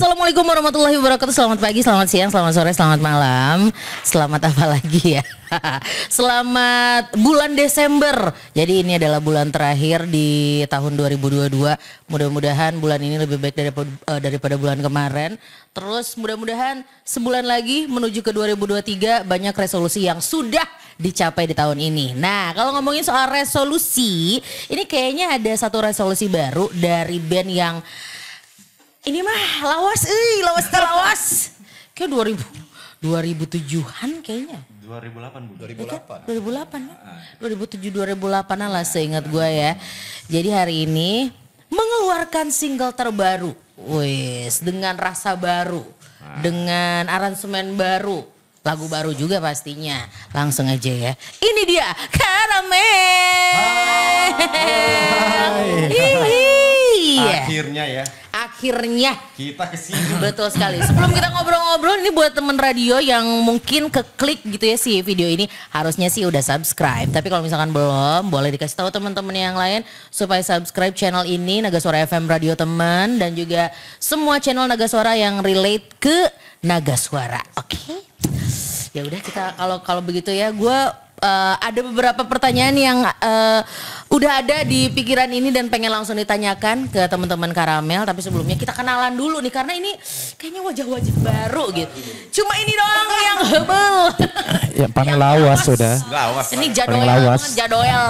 Assalamualaikum warahmatullahi wabarakatuh. Selamat pagi, selamat siang, selamat sore, selamat malam. Selamat apa lagi ya? selamat bulan Desember. Jadi ini adalah bulan terakhir di tahun 2022. Mudah-mudahan bulan ini lebih baik daripada, uh, daripada bulan kemarin. Terus mudah-mudahan sebulan lagi menuju ke 2023 banyak resolusi yang sudah dicapai di tahun ini. Nah, kalau ngomongin soal resolusi, ini kayaknya ada satu resolusi baru dari band yang ini mah lawas, eh lawas lawas. Kayak 2000 2007-an kayaknya. 2008 Bu. 2008. 2008 ya? 2007 2008 lah seingat gue ya. Jadi hari ini mengeluarkan single terbaru. Wes, dengan rasa baru, dengan aransemen baru, lagu baru juga pastinya. Langsung aja ya. Ini dia Karamel. Iya. Akhirnya ya Akhirnya kita ke sini. Betul sekali. Sebelum kita ngobrol-ngobrol ini buat temen radio yang mungkin keklik gitu ya si video ini harusnya sih udah subscribe. Tapi kalau misalkan belum, boleh dikasih tahu teman-teman yang lain supaya subscribe channel ini Naga Suara FM Radio Teman dan juga semua channel Naga Suara yang relate ke Naga Suara. Oke. Okay? Ya udah kita kalau kalau begitu ya gue uh, ada beberapa pertanyaan yang uh, udah ada di pikiran ini dan pengen langsung ditanyakan ke teman-teman Karamel. Tapi sebelumnya kita kenalan dulu nih karena ini kayaknya wajah-wajah baru gitu. Cuma ini doang yang hebel. yang paling lawas sudah. Lawas. Ini jadoel banget, jadoel.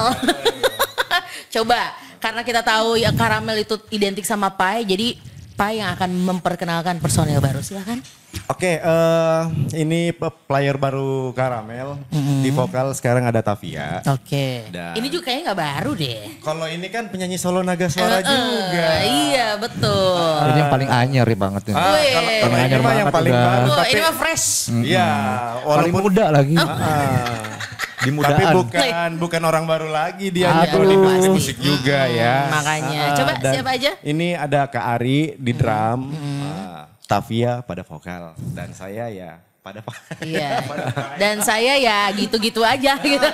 Coba karena kita tahu ya Karamel itu identik sama Pai, jadi Pai yang akan memperkenalkan personil baru. Silakan. Oke, okay, uh, eh, ini player baru Karamel mm-hmm. di vokal sekarang ada Tavia. Oke. Okay. Ini juga kayaknya nggak baru deh. Kalau ini kan penyanyi solo naga suara uh, uh, juga. Iya betul. Ini yang paling anyer banget ini. Ah, kalau paling anyer banget yang paling baru. Oh, tapi, ini mah fresh. Iya, mm-hmm. walaupun muda lagi. Uh, Dimudaan. Tapi bukan bukan orang baru lagi dia Aduh. di musik juga ya. Makanya. Uh, Coba siapa aja? Ini ada Kak Ari di drum. Hmm. Uh, Tavia pada vokal dan saya ya pada Iya. dan saya ya gitu-gitu aja gitu.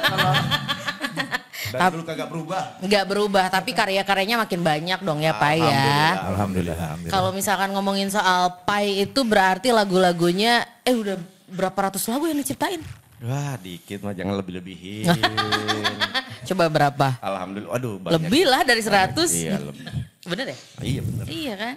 Dan dulu kagak berubah. Enggak berubah, tapi karya-karyanya makin banyak dong ya Pai ya. Alhamdulillah. Alhamdulillah. Kalau misalkan ngomongin soal Pai itu berarti lagu-lagunya eh udah berapa ratus lagu yang diciptain? Wah dikit mah jangan lebih-lebihin. Coba berapa? Alhamdulillah, aduh banyak. Lebih lah dari 100. Iya lebih. Bener ya? Iya bener. Iya kan?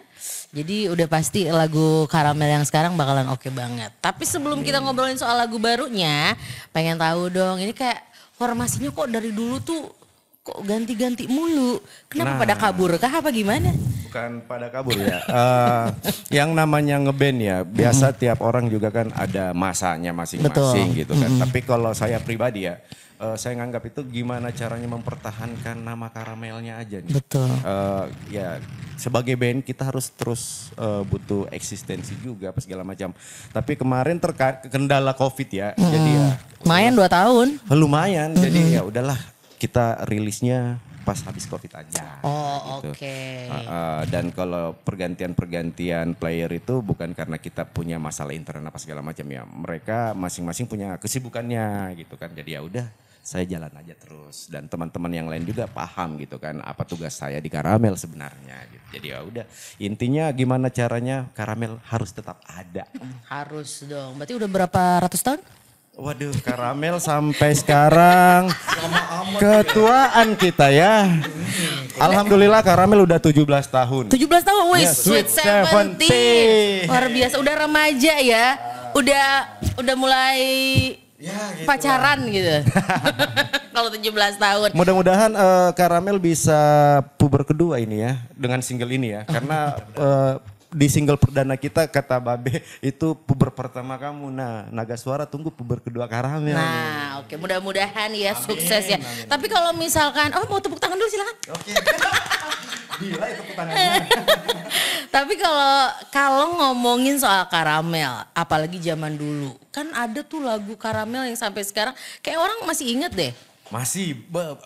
Jadi udah pasti lagu Karamel yang sekarang bakalan oke okay banget. Tapi sebelum kita ngobrolin soal lagu barunya, pengen tahu dong ini kayak formasinya kok dari dulu tuh kok ganti-ganti mulu. Kenapa nah, pada kabur kah apa gimana? Bukan pada kabur ya. uh, yang namanya ngeband ya, biasa mm -hmm. tiap orang juga kan ada masanya masing-masing gitu kan. Mm -hmm. Tapi kalau saya pribadi ya, uh, saya nganggap itu gimana caranya mempertahankan nama karamelnya aja nih. Betul. Uh, ya sebagai band kita harus terus uh, butuh eksistensi juga apa segala macam. Tapi kemarin terkait kendala covid ya, mm -hmm. jadi ya. Lumayan dua tahun. Lumayan, mm -hmm. jadi ya udahlah kita rilisnya pas habis covid aja. Oh gitu. oke. Okay. Uh, uh, dan kalau pergantian-pergantian player itu bukan karena kita punya masalah internal apa segala macam ya. Mereka masing-masing punya kesibukannya gitu kan. Jadi ya udah saya jalan aja terus dan teman-teman yang lain juga paham gitu kan apa tugas saya di Karamel sebenarnya gitu. Jadi ya udah intinya gimana caranya Karamel harus tetap ada. Harus dong. Berarti udah berapa ratus tahun? Waduh, karamel sampai sekarang ketuaan kita ya. Alhamdulillah karamel udah 17 tahun. 17 tahun, wih, yeah, sweet, sweet 70. Luar biasa, udah remaja ya. Udah udah mulai ya, gitu pacaran lah. gitu. Kalau 17 tahun. Mudah-mudahan uh, karamel bisa puber kedua ini ya dengan single ini ya. Karena uh, di single perdana kita kata Babe itu puber pertama kamu. Nah, Naga Suara tunggu puber kedua karamel. Nah, oke okay. mudah-mudahan ya amin, sukses ya. Amin. Tapi kalau misalkan oh mau tepuk tangan dulu silakan. Oke. Okay. Gila ya tepuk tangannya. Tapi kalau kalau ngomongin soal karamel, apalagi zaman dulu, kan ada tuh lagu karamel yang sampai sekarang kayak orang masih inget deh masih.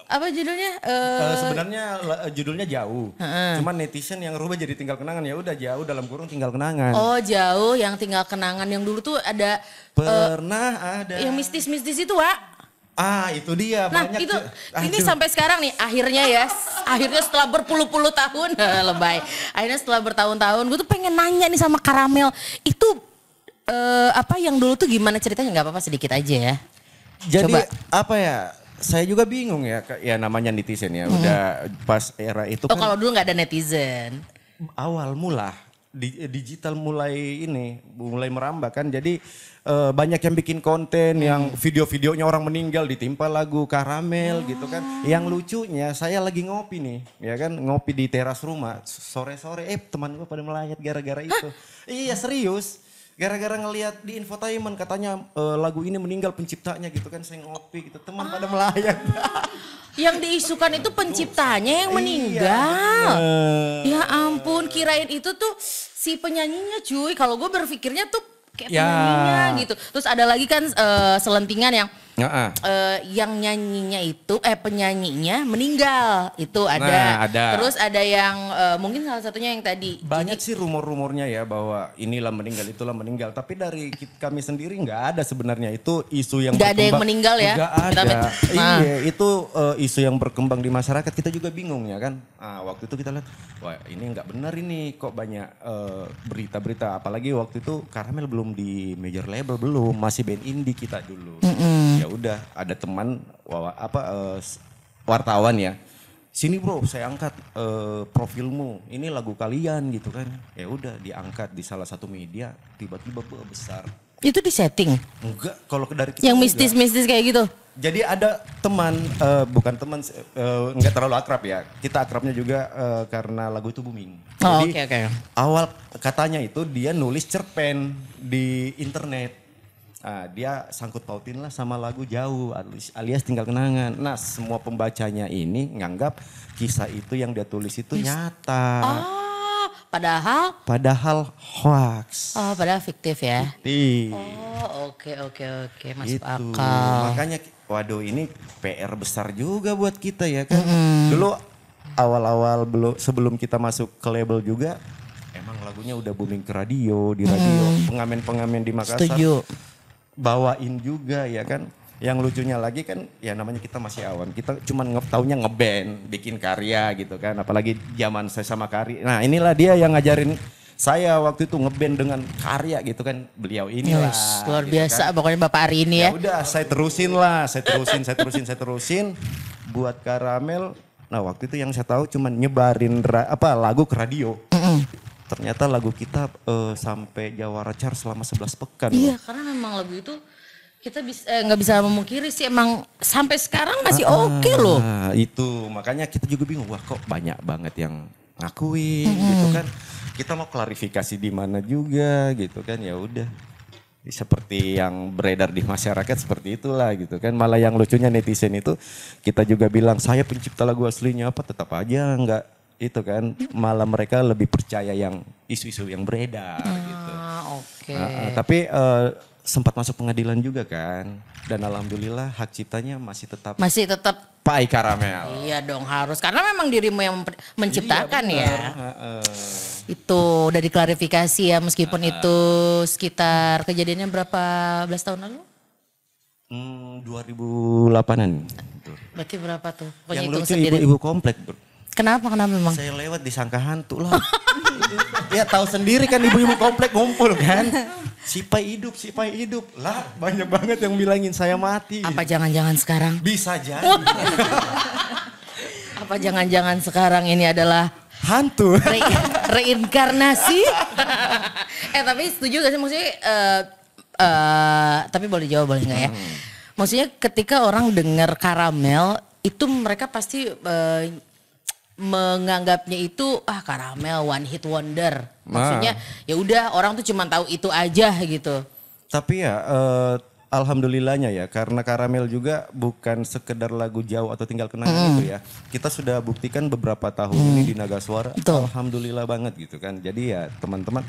Apa judulnya? Uh, uh, sebenarnya uh, judulnya jauh. Uh-uh. Cuman netizen yang rubah jadi tinggal kenangan ya udah jauh dalam kurung tinggal kenangan. Oh jauh yang tinggal kenangan yang dulu tuh ada. Pernah uh, ada. Yang mistis-mistis itu Wak. Ah itu dia Nah banyak. itu ini sampai sekarang nih akhirnya ya akhirnya setelah berpuluh-puluh tahun lebay akhirnya setelah bertahun-tahun gue tuh pengen nanya nih sama Karamel itu eh, apa yang dulu tuh gimana ceritanya nggak apa-apa sedikit aja ya. Jadi Coba. apa ya? Saya juga bingung ya, ya namanya netizen ya. Udah pas era itu Oh kan kalau dulu nggak ada netizen. awal mula di, digital mulai ini mulai merambah kan. Jadi eh, banyak yang bikin konten yang video-videonya orang meninggal ditimpa lagu karamel gitu kan. Yang lucunya saya lagi ngopi nih, ya kan ngopi di teras rumah sore-sore. Eh teman gue pada melayat gara-gara itu. Iya serius. Gara-gara ngelihat di infotainment katanya eh, lagu ini meninggal penciptanya gitu kan saya ngopi gitu teman pada melayat. Yang diisukan itu penciptanya yang meninggal. Eh, Ya ampun, kirain itu tuh si penyanyinya cuy. Kalau gue berpikirnya tuh kayak Ya. penyanyinya gitu. Terus ada lagi kan eh, selentingan yang Heeh. eh, yang nyanyinya itu eh penyanyinya meninggal itu ada. Nah, ada. Terus ada yang eh, mungkin salah satunya yang tadi. Banyak sih rumor-rumornya ya bahwa inilah meninggal, itulah meninggal. Tapi dari kami sendiri nggak ada sebenarnya itu isu yang Nggak ada yang berkembang. meninggal ya? Nggak Kita ada. bet- Nah. Iya, itu eh, isu yang berkembang di masyarakat. Kita juga bingung ya kan. Ah, waktu itu kita lihat, wah ini nggak benar ini kok banyak eh, berita-berita. Apalagi waktu itu Karamel belum di major label belum, masih band indie kita dulu. Ya udah, ada teman wawa, apa s- wartawan ya. Sini bro, saya angkat eh, profilmu. Ini lagu kalian gitu kan. Ya udah diangkat di salah satu media, tiba-tiba besar. Itu di setting. Enggak, kalau dari kita Yang enggak. mistis-mistis kayak gitu. Jadi ada teman, eh, bukan teman, eh, nggak terlalu akrab ya. Kita akrabnya juga eh, karena lagu itu booming. Oh, Jadi oke, oke. awal katanya itu dia nulis cerpen di internet. Ah, dia sangkut pautin lah sama lagu jauh alias, tinggal kenangan. Nah semua pembacanya ini nganggap kisah itu yang dia tulis itu nyata. Ah, padahal Padahal hoax. oh padahal fiktif ya. Ih. Oh, oke oke oke masuk Itu. akal. Makanya waduh ini PR besar juga buat kita ya kan. Dulu awal-awal belum sebelum kita masuk ke label juga emang lagunya udah booming ke radio, di radio, pengamen-pengamen di Makassar Setuju. Bawain juga ya kan. Yang lucunya lagi kan ya namanya kita masih awan. Kita cuman nge taunya ngeband, bikin karya gitu kan. Apalagi zaman saya sama Kari. Nah, inilah dia yang ngajarin saya waktu itu ngeband dengan karya gitu kan. Beliau inilah. Yes, luar gitu biasa kan. pokoknya Bapak hari ini ya. Ya udah, saya terusin lah, saya terusin, saya terusin, saya terusin buat karamel. Nah, waktu itu yang saya tahu cuman nyebarin ra- apa lagu ke radio. Ternyata lagu kita eh, sampai Jawara Chart selama 11 pekan. loh. Iya, karena memang lagu itu kita bisa eh, nggak bisa memungkiri sih emang sampai sekarang masih oke loh. Nah, itu makanya kita juga bingung, wah kok banyak banget yang ngakuin gitu kan. Kita mau klarifikasi di mana juga gitu kan, ya udah. Seperti yang beredar di masyarakat seperti itulah gitu kan. Malah yang lucunya netizen itu kita juga bilang saya pencipta lagu aslinya apa tetap aja nggak itu kan. Malah mereka lebih percaya yang isu-isu yang beredar gitu. Ah, oke. Nah, tapi eh, sempat masuk pengadilan juga kan. Dan alhamdulillah hak ciptanya masih tetap Masih tetap Pai Karamel. iya dong harus karena memang dirimu yang menciptakan Iya, ya. Itu udah diklarifikasi ya meskipun itu sekitar kejadiannya berapa belas tahun lalu? Hmm, 2008-an. Berarti berapa tuh? Pokoknya Yang lucu ibu-ibu komplek. bro. Kenapa kenapa memang? Saya lewat disangka hantu lah. ya tahu sendiri kan ibu-ibu komplek ngumpul kan. Si Pai hidup, si Pai hidup. Lah banyak banget yang bilangin saya mati. Apa jangan-jangan sekarang? Bisa jadi. Apa jangan-jangan sekarang ini adalah hantu. re- reinkarnasi? eh tapi setuju gak sih maksudnya eh, eh, tapi boleh jawab boleh nggak ya? Maksudnya ketika orang dengar karamel itu mereka pasti eh, menganggapnya itu ah karamel one hit wonder. Maksudnya ya udah orang tuh cuma tahu itu aja gitu. Tapi ya eh, alhamdulillahnya ya karena Karamel juga bukan sekedar lagu jauh atau tinggal kenangan itu ya. Kita sudah buktikan beberapa tahun ini di Naga Suara. Betul. Alhamdulillah banget gitu kan. Jadi ya teman-teman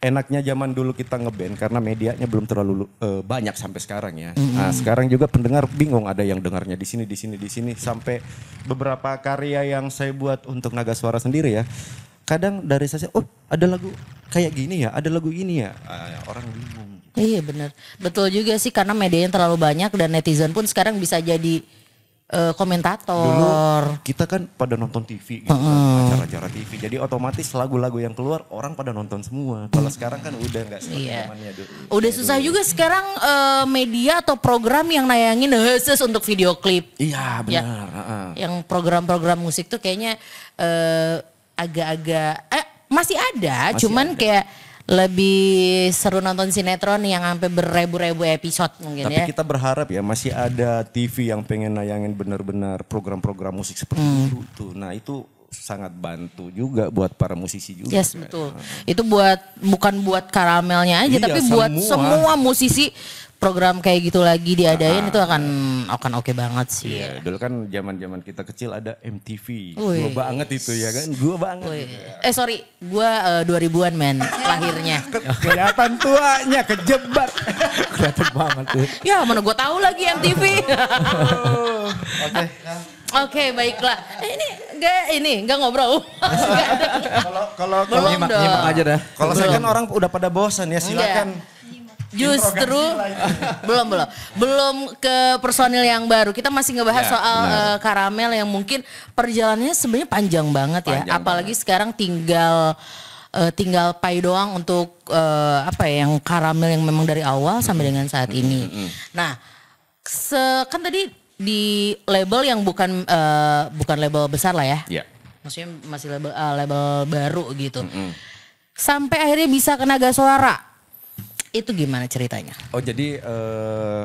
enaknya zaman dulu kita ngeband karena medianya belum terlalu eh, banyak sampai sekarang ya. Nah, sekarang juga pendengar bingung ada yang dengarnya di sini di sini di sini sampai beberapa karya yang saya buat untuk Naga Suara sendiri ya. Kadang dari saya oh ada lagu kayak gini ya, ada lagu ini ya. Ah, orang bingung. Iya bener. Betul juga sih karena medianya terlalu banyak dan netizen pun sekarang bisa jadi eh, komentator. Kita kan pada nonton TV gitu kan, acara-acara TV. Jadi otomatis lagu-lagu yang keluar orang pada nonton semua. Kalau sekarang kan udah nggak seperti Iya. zamannya dulu. Udah susah juga sekarang eh, media atau program yang nayangin khusus untuk video klip. Iya Ya. benar. heeh. Yang program-program musik tuh kayaknya eh, agak-agak eh masih ada, Masih cuman ada. kayak lebih seru nonton sinetron yang sampai beribu-ribu episode mungkin Tapi ya. kita berharap ya masih ada TV yang pengen nayangin benar-benar program-program musik seperti Hmm. itu tuh. Nah itu sangat bantu juga buat para musisi juga. Yes kan. betul. Itu buat bukan buat karamelnya aja Iya, tapi buat semua. semua musisi program kayak gitu lagi diadain itu akan akan oke banget sih. Iya, dulu kan zaman-zaman kita kecil ada MTV. Gua banget itu ya kan, gua banget. Woi. Eh sorry, gua eh, 2000-an men lahirnya. Kelihatan tuanya kejebak. Kelihatan banget tuh. ya mana gua tahu lagi MTV. Oke. Oke baiklah. Eh, ini enggak ini enggak ngobrol. Kalau kalau kalau Nyimak, nyimak aja dah. kalau saya kan orang udah pada bosan ya silakan. Justru belum belum belum ke personil yang baru. Kita masih ngebahas Ya, soal benar. eh, karamel yang mungkin perjalanannya sebenarnya panjang banget ya. Panjang Apalagi sekarang tinggal eh, tinggal pay doang untuk eh, apa ya yang karamel yang memang dari awal sampai dengan saat ini. Nah, se- kan tadi di label yang bukan eh, bukan label besar lah ya. Ya. Maksudnya masih label eh, label baru gitu. Sampai akhirnya bisa ke Naga Suara. Itu gimana ceritanya? Oh jadi eh,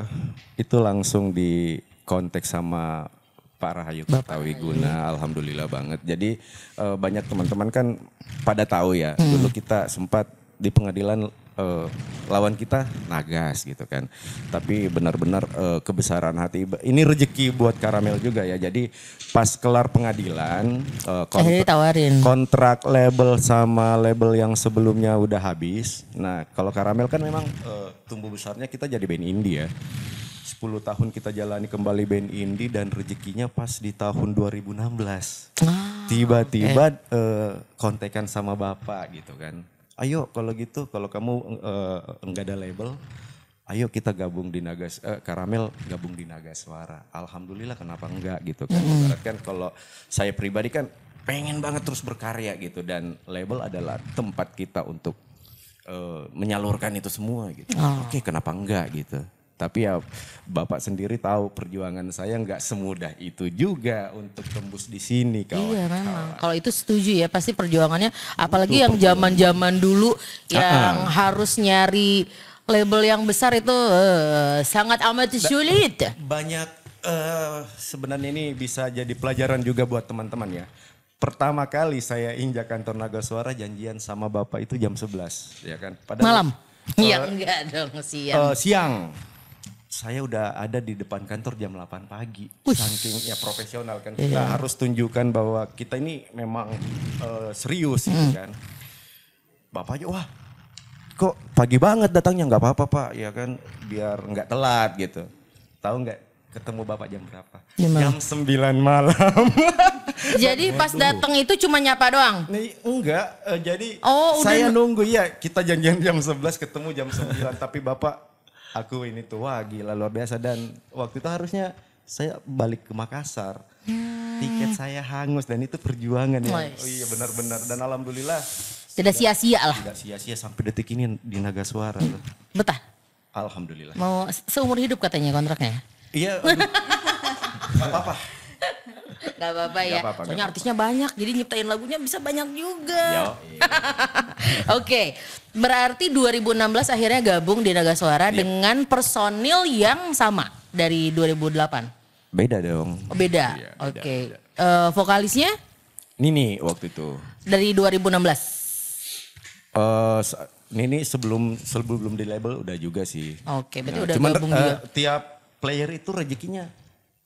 itu langsung di konteks sama Pak Rahayu Kertawi Guna, alhamdulillah banget. Jadi eh, banyak teman-teman kan pada tahu ya, dulu kita sempat di pengadilan eh, lawan kita Nagas gitu kan. Tapi benar-benar eh, kebesaran hati, ini rezeki buat Karamel juga ya. Jadi pas kelar pengadilan, eh, kontrak- ditawarin. kontrak label sama label yang sebelumnya udah habis. Nah, kalau Karamel kan memang eh, tumbuh besarnya kita jadi band indie ya. 10 tahun kita jalani kembali band indie dan rezekinya pas di tahun 2016. Tiba-tiba eh, kontekan sama bapak gitu kan. Ayo kalau gitu, kalau kamu eh, enggak ada label, ayo kita gabung di Nagas eh, Karamel gabung di Naga Suara. Alhamdulillah kenapa enggak gitu kan. Ibarat kan kalau saya pribadi kan pengen banget terus berkarya gitu dan label adalah tempat kita untuk eh, menyalurkan itu semua gitu. Oke, kenapa enggak gitu. Tapi ya Bapak sendiri tahu perjuangan saya nggak semudah itu juga untuk tembus di sini kawan. Iya memang. Kalau itu setuju ya pasti perjuangannya. Apalagi yang zaman-zaman dulu yang harus nyari label yang besar itu eh, sangat amat sulit. banyak eh, sebenarnya ini bisa jadi pelajaran juga buat teman-teman ya. Pertama kali saya injak kantor Naga Suara janjian sama Bapak itu jam 11 ya kan. Padahal, Malam. Iya enggak dong siang. eh, siang. Saya udah ada di depan kantor jam 8 pagi. Saking ya profesional kan. Kita harus tunjukkan bahwa kita ini memang eh, serius gitu kan. Bapaknya wah kok pagi banget datangnya nggak apa-apa pak ya kan biar nggak telat gitu. Tahu nggak ketemu bapak jam berapa? Jam berapa? Jam 9 malam. Jadi pas datang itu cuma nyapa doang. Nih, enggak, eh, jadi Oh, udah saya nu- nunggu ya. Kita janjian jam 11 ketemu jam 9 tapi Bapak aku ini tuh wah gila luar biasa dan waktu itu harusnya saya balik ke Makassar. Tiket saya hangus dan itu perjuangan ya. Oh iya benar-benar dan alhamdulillah Tidak sia-sia lah. tidak sia-sia sampai detik ini di Naga Suara. Betah. Alhamdulillah. Mau seumur hidup katanya kontraknya. Iya. Gak apa-apa. Gak apa-apa ya. Nggak apa-apa, Soalnya nggak artisnya banyak jadi nyiptain lagunya bisa banyak juga. Iya. Oke, berarti 2016 akhirnya gabung di Naga Suara Iya. dengan personil yang sama dari 2008. Beda dong. Oh, beda. Iya, beda, Oke. beda. Eh, vokalisnya Nini waktu itu. dari 2016. Eh, sa- Nini sebelum sebelum di label udah juga sih. Oke, berarti Nah, udah cuman, gabung eh, juga. tiap player itu rezekinya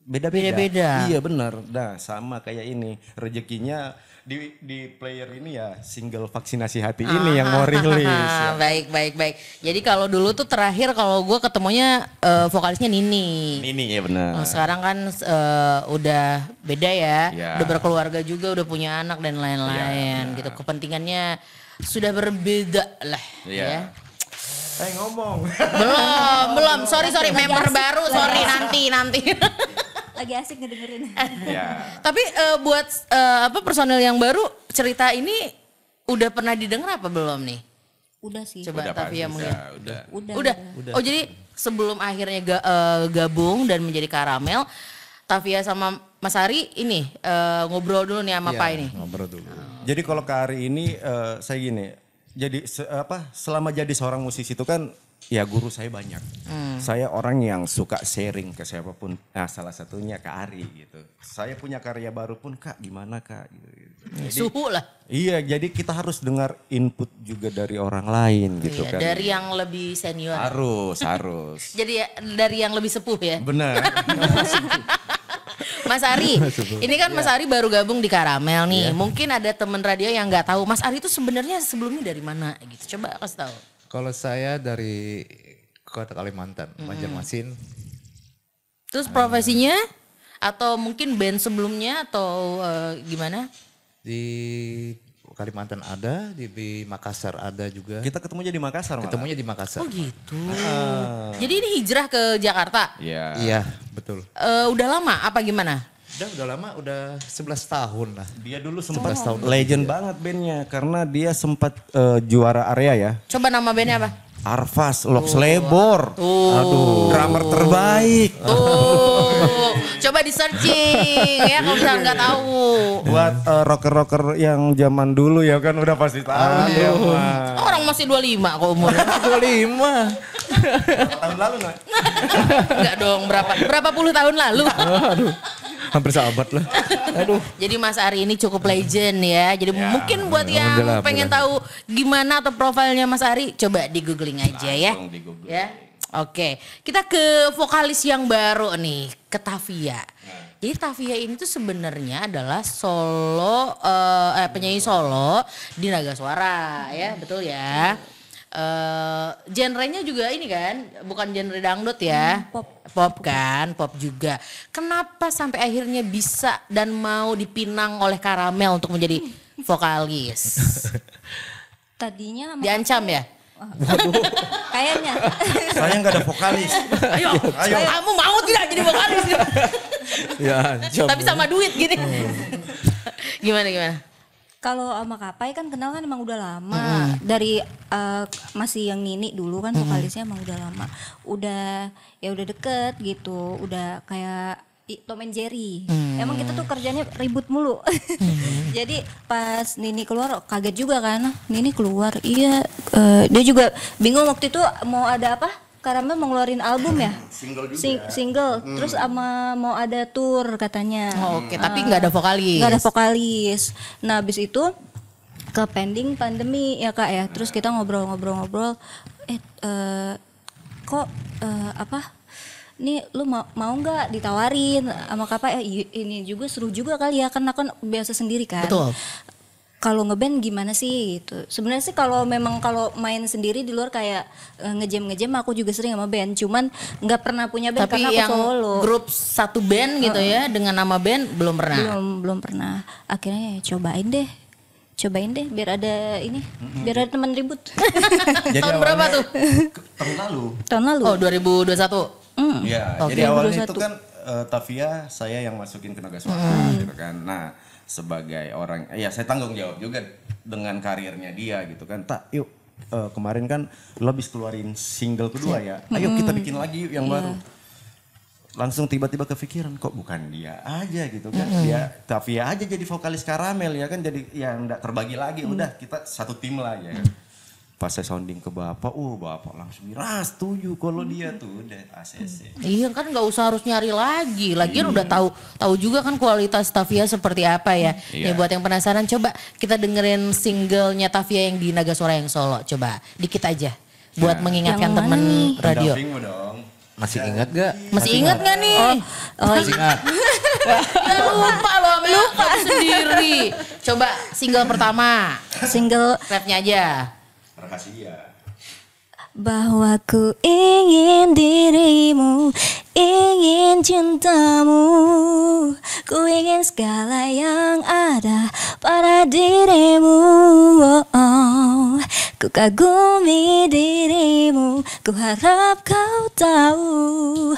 beda-beda. Beda-beda. Iya benar. Nah sama kayak ini rezekinya di di player ini ya single vaksinasi hati ini yang mau rilis. ya. Baik, baik, baik. Jadi kalau dulu tuh terakhir kalau gue ketemunya eh, vokalisnya Nini. Nini ya benar. Oh, sekarang kan eh, udah beda ya, Ya. udah berkeluarga juga, udah punya anak dan lain-lain Ya, gitu. Kepentingannya sudah berbeda lah Iya. ya. Eh ngomong. Belum, belum. Sorry, sorry. Member baru. Sorry, nanti, nanti. Lagi asik ngedengerin. ya. Tapi eh, buat eh, apa personil yang baru cerita ini udah pernah didengar apa belum nih? Udah sih. Coba Udah Tavia pasti, mungkin. ya, udah. Udah. Udah. Oh jadi sebelum akhirnya ga- eh, gabung dan menjadi karamel, Tavia sama Mas Ari ini eh, ngobrol dulu nih sama Iya, Pak ini. Ngobrol dulu. Jadi kalau ke hari ini eh, saya gini, jadi se- apa selama jadi seorang musisi itu kan ya guru saya banyak. Saya orang yang suka sharing ke siapa pun. Nah, salah satunya ke Ari gitu. Saya punya karya baru pun Kak gimana Kak gitu. gitu. Jadi, Suhu lah. Iya, jadi kita harus dengar input juga dari orang lain gitu Iya, kan. dari yang lebih senior. harus, harus. Jadi ya, dari yang lebih sepuh ya. Benar. Mas Ari, ini kan Mas Ari baru gabung di Karamel nih. Iya. Mungkin ada teman radio yang nggak tahu Mas Ari itu sebenarnya sebelumnya dari mana gitu. Coba kasih tahu. Kalau saya dari kota Kalimantan, Banjarmasin. Terus profesinya atau mungkin band sebelumnya atau eh, gimana? Di Kalimantan ada, di, di Makassar ada juga. kita ketemunya di Makassar malah. Ketemunya di Makassar. Oh gitu. Jadi ini hijrah ke Jakarta. Iya. Iya, betul. Eh, udah lama apa gimana? Udah udah lama, udah 11 tahun lah. Dia dulu sempat 11 tahun. legend banget bandnya karena dia sempat eh, juara area ya. Coba nama bandnya apa? Arfas, Lox Lebor. Aduh. Drummer terbaik. Tuh, coba di searching ya kalau misalnya nggak tahu. Buat eh, rocker-rocker yang zaman dulu ya kan udah pasti tahu dia mah. Orang masih 25 kok umurnya. 25. Tahun lalu nggak? Enggak dong, berapa berapa puluh tahun lalu. Aduh, hampir sahabat lah. Aduh. Jadi Mas Ari ini cukup legend ya. Jadi mungkin buat yang udah lah, pengen tahu gimana atau profilnya Mas Ari, coba di googling aja ya. Langsung di Google. Ya. Oke, kita ke vokalis yang baru nih, ke Tavia. Jadi Tavia ini tuh sebenarnya adalah solo eh, eh, penyanyi solo di Naga Suara ya, betul ya. Eh genrenya juga ini kan, bukan genre dangdut ya. pop. Pop kan, pop juga. Kenapa sampai akhirnya bisa dan mau dipinang oleh Karamel untuk menjadi vokalis? Tadinya Diancam ya? kayaknya. Saya nggak ada vokalis. Ayo, Ayo. kamu mau tidak jadi vokalis? Ya, jam. Tapi sama duit gini. gimana gimana? Kalau sama Kapai kan kenal kan emang udah lama. Dari eh, masih yang Nini dulu kan vokalisnya emang udah lama. Udah ya udah deket gitu. Udah kayak Tom and Jerry. Emang kita tuh kerjanya ribut mulu. Jadi pas Nini keluar kaget juga kan. Nini keluar. Iya, eh, dia juga bingung waktu itu mau ada apa? Karamel mau ngeluarin album ya? Single juga. Sing- single. Terus sama mau ada tour katanya. Oh, Oke, tapi nggak ada vokalis. Nggak ada vokalis. Nah, habis itu ke pending pandemi ya kak ya. Terus kita ngobrol-ngobrol-ngobrol. Eh, eh, kok eh, apa? Nih lu mau mau nggak ditawarin sama kakak? Eh, i- ini juga seru juga kali ya karena kan biasa sendiri kan. Betul. Kalau ngeband gimana sih gitu? Sebenarnya sih kalau memang kalau main sendiri di luar kayak eh, ngejam ngejam aku juga sering sama band. Cuman nggak pernah punya band Tapi karena aku yang solo. grup satu band gitu ya dengan nama band belum pernah. belum belum pernah akhirnya ya cobain deh cobain deh biar ada ini biar ada teman ribut Jadi Tahun berapa tuh? Tahun lalu. tahun lalu Oh 2021. Hmm. Iya, Oke. jadi awalnya 21. itu kan eh, Tavia saya yang masukin ke Naga Suara Hmm. gitu kan. Nah, sebagai orang ya saya tanggung jawab juga dengan karirnya dia gitu kan. Tak, yuk eh, kemarin kan lo habis keluarin single kedua ya. Ayo kita bikin lagi yuk yang baru. Langsung tiba-tiba kepikiran kok bukan dia aja gitu kan. Dia Tavia aja jadi vokalis Karamel ya kan jadi yang enggak terbagi lagi. Udah kita satu tim lah ya. kan. Pas saya sounding ke bapak, uh bapak langsung bilang, "Ah, setuju kalau dia tuh udah ACC. Iya kan nggak usah harus nyari lagi. Lagian udah tahu tahu juga kan kualitas Tavia seperti apa ya. Nih Iya. buat yang penasaran coba kita dengerin singlenya Tavia yang di Naga Suara yang solo. Coba dikit aja buat mengingatkan Yang mana temen nih? radio. Dong. Masih ingat gak? Masih ingat nggak nih? oh Masih ingat. Ya lupa loh lupa sendiri. Coba single pertama. single Rapnya aja. Rahasia. bahwa ku ingin dirimu ingin cintamu ku ingin segala yang ada pada dirimu oh, oh. Ku kagumi dirimu Ku harap kau tahu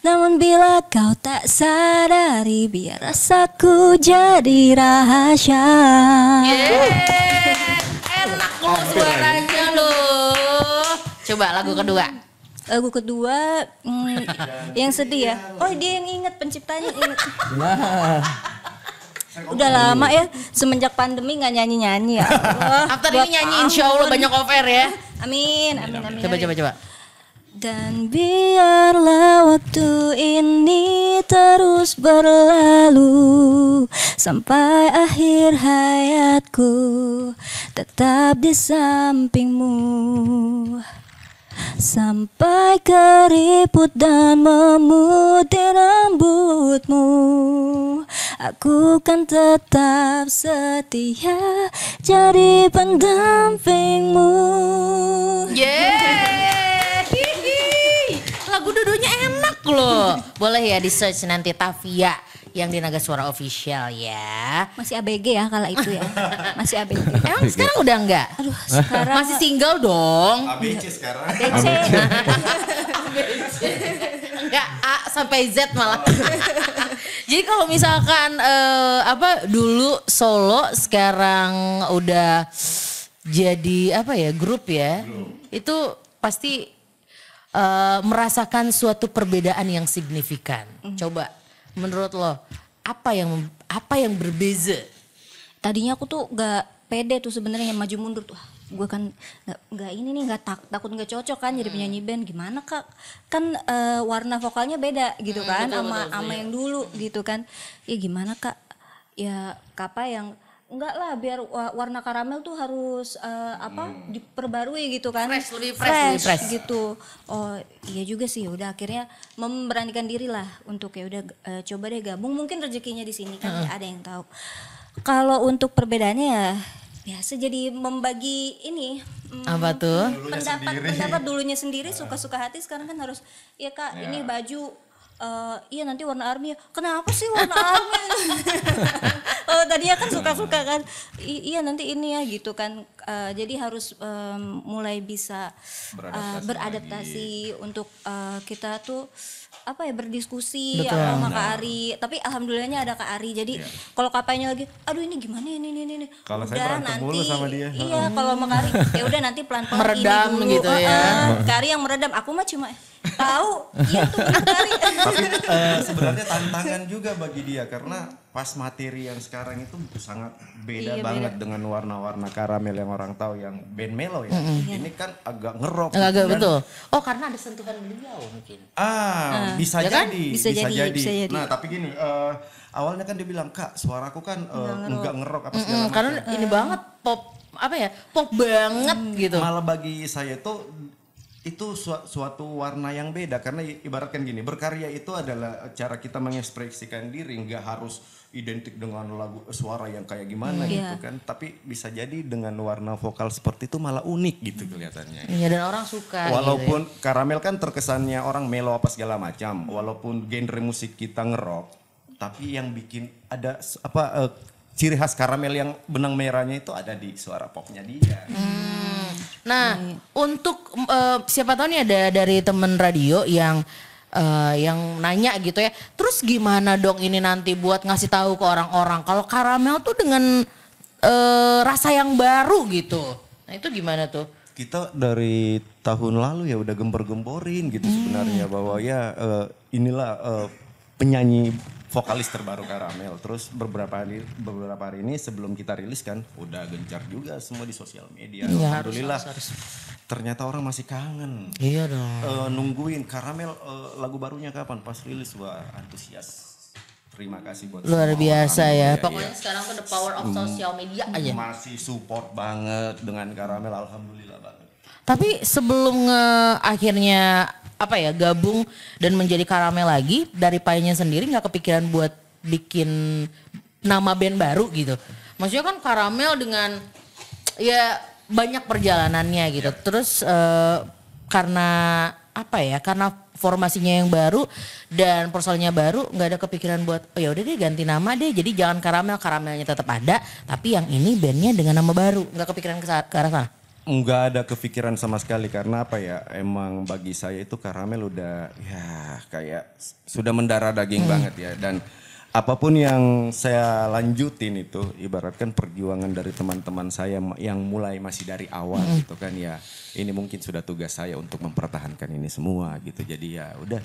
Namun bila kau tak sadari Biar rasaku jadi rahasia Enak loh suaranya loh. Coba lagu kedua. Lagu kedua hmm, Yang sedih ya Oh dia yang inget penciptanya inget Udah lama ya Semenjak pandemi nggak nyanyi-nyanyi ya Allah, After ini nyanyi insya Allah banyak cover ya. Amin, amin, amin. Coba amin. coba coba. Dan biarlah waktu ini terus berlalu Sampai akhir hayatku tetap di sampingmu Sampai keriput dan memutih rambutmu Aku kan tetap setia jadi pendampingmu Yeay. Hihi. Lagu dudunya enak loh. Boleh ya di search nanti Tavia yang di Naga Suara Official ya. Masih ABG ya kala itu ya Masih ABG Emang sekarang udah enggak? Aduh sekarang Masih single dong. ABC sekarang. DC Enggak A sampai Z malah. Jadi kalau misalkan eh, apa dulu solo sekarang udah jadi apa ya grup ya. Itu pasti eh, merasakan suatu perbedaan yang signifikan. Coba menurut lo apa yang apa yang berbeza? Tadinya aku tuh gak pede tuh sebenarnya maju mundur tuh. Gue kan gak, nggak ini nih gak tak, takut gak cocok kan jadi penyanyi band. Gimana kak? Kan eh, warna vokalnya beda gitu kan sama sama yang dulu gitu kan. Ya gimana kak? Ya kapa yang enggak lah biar wa- warna karamel tuh harus eh, apa diperbarui gitu kan. Fresh, lebih fresh, lebih fresh. gitu. Oh iya juga sih udah akhirnya memberanikan diri lah untuk ya udah eh, coba deh gabung. Mungkin rezekinya di sini kan ya ada yang tahu. Kalau untuk perbedaannya ya biasa jadi membagi ini mm, Apa tuh? pendapat pendapat dulunya sendiri suka-suka hati sekarang kan harus ya kak ini baju eh, iya nanti warna army ya. kenapa sih warna army? Oh tadinya kan suka-suka kan. I- iya nanti ini ya gitu kan. Eh, jadi harus em, mulai bisa eh, beradaptasi untuk eh, kita tuh apa ya berdiskusi sama Kak Ari. Tapi alhamdulillahnya ada Kak Ari. Jadi kalau kapainya lagi aduh ini gimana ini ini ini Kalau saya Udah, berantem mulu sama dia. iya kalau sama Kak Ari ya udah nanti pelan-pelan Meredam ini dulu. gitu ya. Heeh, Kak Ari yang meredam. Aku mah cuma tahu. Iya tuh Kak Ari. Tapi eh, sebenarnya tantangan juga bagi dia karena pas materi yang sekarang itu sangat beda Iya, banget dengan warna-warna karamel yang orang tahu yang band melo ya. Ini kan agak ngerok. Agak Dan- betul. Oh karena ada sentuhan beliau mungkin. Ah, bisa ya kan? jadi, Bisa jadi, bisa jadi. Nah, tapi gini, eh, awalnya kan dia bilang, "Kak, suaraku kan eh, enggak ngerok apa segala Mm, macam." karena ini banget pop apa ya pop banget gitu. Malah bagi saya itu itu su- suatu warna yang beda karena ibaratkan gini, berkarya itu adalah cara kita mengekspresikan diri, nggak harus identik dengan lagu suara yang kayak gimana gitu Iya. kan. Tapi bisa jadi dengan warna vokal seperti itu malah unik gitu kelihatannya. Iya dan orang suka. Walaupun karamel kan terkesannya orang melo apa segala macam, walaupun genre musik kita ngerok, tapi yang bikin ada apa eh, ciri khas karamel yang benang merahnya itu ada di suara popnya dia. Nah, untuk eh, siapa tahu nih ada dari temen radio yang eh, yang nanya gitu ya. Terus gimana dong ini nanti buat ngasih tahu ke orang-orang kalau karamel tuh dengan eh, rasa yang baru gitu. Nah, itu gimana tuh? Kita dari tahun lalu ya udah gembor-gemborin gitu sebenarnya bahwa ya eh, inilah eh, penyanyi vokalis terbaru Karamel. Terus beberapa hari beberapa hari ini sebelum kita rilis kan udah gencar juga semua di sosial media. Harus, Alhamdulillah. harus, Ternyata orang masih kangen. Iya dong. Eh, nungguin Karamel eh, lagu barunya kapan pas rilis wah antusias. Terima kasih buat Luar semua biasa orang. ya. Iya, Pokoknya iya. sekarang tuh the power of social media aja. masih support banget dengan Karamel alhamdulillah banget. Tapi sebelum nge akhirnya apa ya gabung dan menjadi karamel lagi dari paynya sendiri nggak kepikiran buat bikin nama band baru gitu. Maksudnya kan karamel dengan ya banyak perjalanannya gitu. Terus eh, karena apa ya? Karena formasinya yang baru dan personalnya baru nggak ada kepikiran buat oh ya udah deh ganti nama deh jadi jangan karamel karamelnya tetap ada tapi yang ini bandnya dengan nama baru nggak kepikiran ke, ke arah sana nggak ada kepikiran sama sekali karena apa ya emang bagi saya itu karamel udah ya kayak sudah mendarah daging banget ya. Dan apa pun yang saya lanjutin itu ibaratkan perjuangan dari teman-teman saya yang mulai masih dari awal gitu kan ya ini mungkin sudah tugas saya untuk mempertahankan ini semua gitu. Jadi ya udah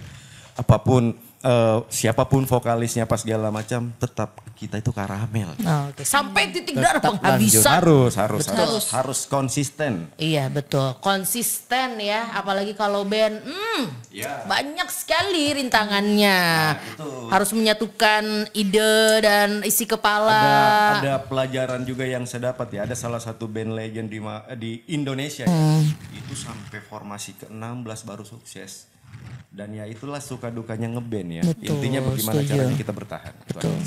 apa pun eh, siapa pun vokalisnya pas segala macam tetap kita itu karamel Oh, Oke, sampai titik darah penghabisan. harus harus Betul. harus harus konsisten Iya betul, konsisten ya, apalagi kalau band, hmm, Ya. banyak sekali rintangannya. itu. Harus menyatukan ide dan isi kepala. ada ada pelajaran juga yang saya dapat ya ada salah satu band legend di di Indonesia ya. Hmm. itu sampai formasi ke-16 baru sukses dan ya itulah suka dukanya ngeband ya Betul, intinya bagaimana setuju. caranya kita bertahan Itu Betul.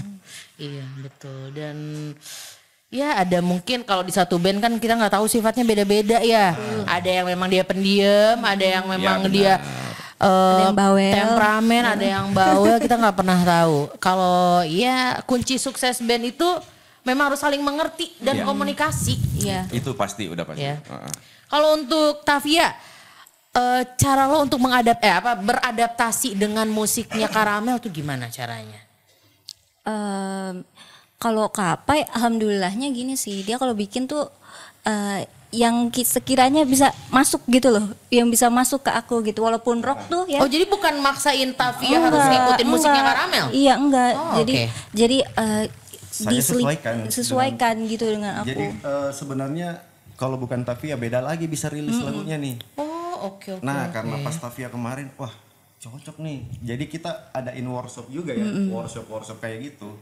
Iya betul dan ya ada mungkin kalau di satu band kan kita nggak tahu sifatnya beda-beda ya. Ada yang memang dia pendiam, ada yang memang benar. dia eh, yang bawel. temperamen, ada yang bawel kita nggak pernah tahu. Kalau ya kunci sukses band itu memang harus saling mengerti dan Iya. komunikasi. Iya. itu pasti udah pasti Ya. Heeh. Kalau untuk Tavia, eh, cara lo untuk mengadap eh apa beradaptasi dengan musiknya Karamel tuh gimana caranya? Em, kalau kapai alhamdulillahnya gini sih dia kalau bikin tuh eh, yang ki- sekiranya bisa masuk gitu loh yang bisa masuk ke aku gitu walaupun rock tuh ya Oh jadi bukan maksain Tavia harus ngikutin musiknya. Karamel? Iya enggak. Oh, jadi oke. jadi eh, Saya diseli- sesuaikan sesuaikan gitu dengan aku. jadi eh, sebenarnya kalau bukan Tavia beda lagi bisa rilis lagunya nih Oh oke oke. Nah, karena pas Tavia kemarin, wah cocok nih. Jadi kita adain workshop juga ya, workshop workshop kayak gitu.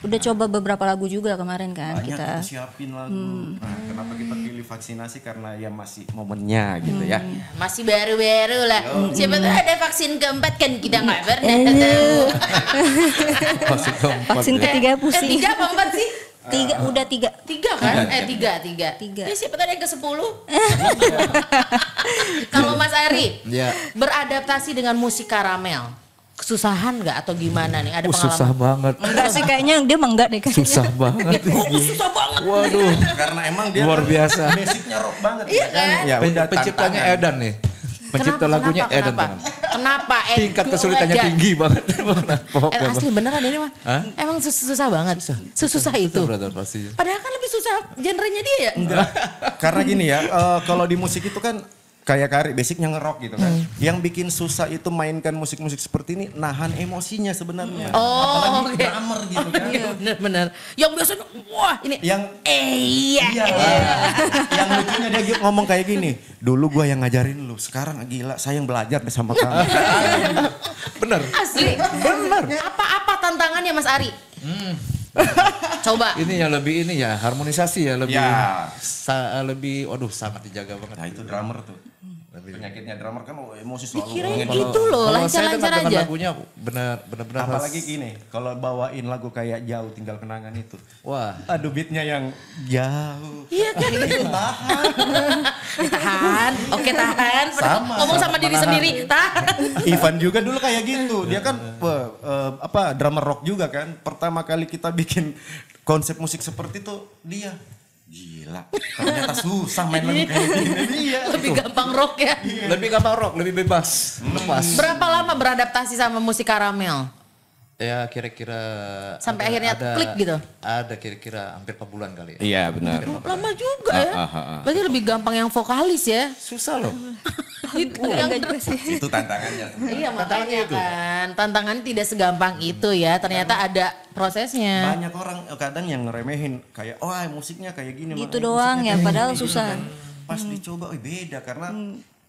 Udah coba beberapa lagu juga kemarin kan Banyak kita. kita siapin lagu. Nah, kenapa kita pilih vaksinasi karena ya masih momennya gitu ya. Masih baru-baru lah. Siapa tahu ada vaksin keempat kan kita nggak pernah Eh, tahu. Vaksin keempat Vaksin ya. ketiga Eh pusing. tiga apa empat sih? Tiga udah tiga. Tiga kan? Eh tiga tiga. Tiga. Ya, siapa ada yang ke sepuluh. Kalau Mas Ari Ya. beradaptasi dengan musik Karamel, kesusahan nggak atau gimana nih? Ada Oh, pengalaman? susah banget. Enggak sih kayaknya dia enggak deh kayaknya. Susah banget. Susah banget. Waduh. Karena emang dia Luar biasa. Basicnya rock banget Iya ya kan. kan? Ya Penciptanya. Edan nih. Pencipta Kenapa, lagunya kenapa, Edan. Kenapa? Kenapa? Eh, Tingkat kesulitannya aja. tinggi banget. Eh, asli beneran ini mah. Hah? Emang sus- susah banget. Sesusah itu. brother pasti. Padahal kan lebih susah genrenya dia ya. Enggak. Karena gini ya, eh, kalau di musik itu kan kayak Kari basicnya ngerok gitu kan. Hmm. Yang bikin susah itu mainkan musik-musik seperti ini nahan emosinya sebenarnya. Oh, Apalagi oke. drummer gitu kan. Iya bener-bener. Yang biasanya wah ini. Yang eh iya. Iya. yang lucunya dia ngomong kayak gini. Dulu gua yang ngajarin lu, sekarang gila saya yang belajar deh sama kamu. Bener. Asli. Bener. Apa-apa tantangannya Mas Ari? Coba. Ini yang lebih ini ya harmonisasi ya lebih Ya. sa- lebih waduh sangat dijaga banget. Nah itu drummer tuh. Penyakitnya drummer kan emosi selalu. Kirain banget. gitu loh, Kalau saya lancar-lancar aja. lagunya benar benar-benar harus- Apalagi gini, kalau bawain lagu kayak jauh tinggal kenangan itu. Wah. Aduh beatnya yang jauh. Iya kan? tahan. Oke tahan. Sama, Ngomong sama sama diri sendiri. Tahan. Ivan juga dulu kayak gitu. Dia kan wah, eh, apa drummer rock juga kan. Pertama kali kita bikin konsep musik seperti itu dia gila. Ternyata susah main lagu kayak gini. Iya. Lebih gampang rock ya. Lebih gampang rock, lebih bebas, lepas. Berapa lama beradaptasi sama musik karamel? Ya kira-kira Sampai ada- akhirnya ada- klik gitu? Ada kira-kira hampir 4 bulan kali ya. Iya benar. Lama juga ya. Ah, ah, ah, ah. Berarti lebih gampang yang vokalis ya. Susah loh. Itu yang Itu tantangannya. Iya makanya kan tantangan tidak segampang itu ya ternyata ada prosesnya. Banyak orang kadang yang ngeremehin kayak oh musiknya kayak gini. Gitu makanya doang ya, padahal gini." susah. Pas dicoba, oh beda karena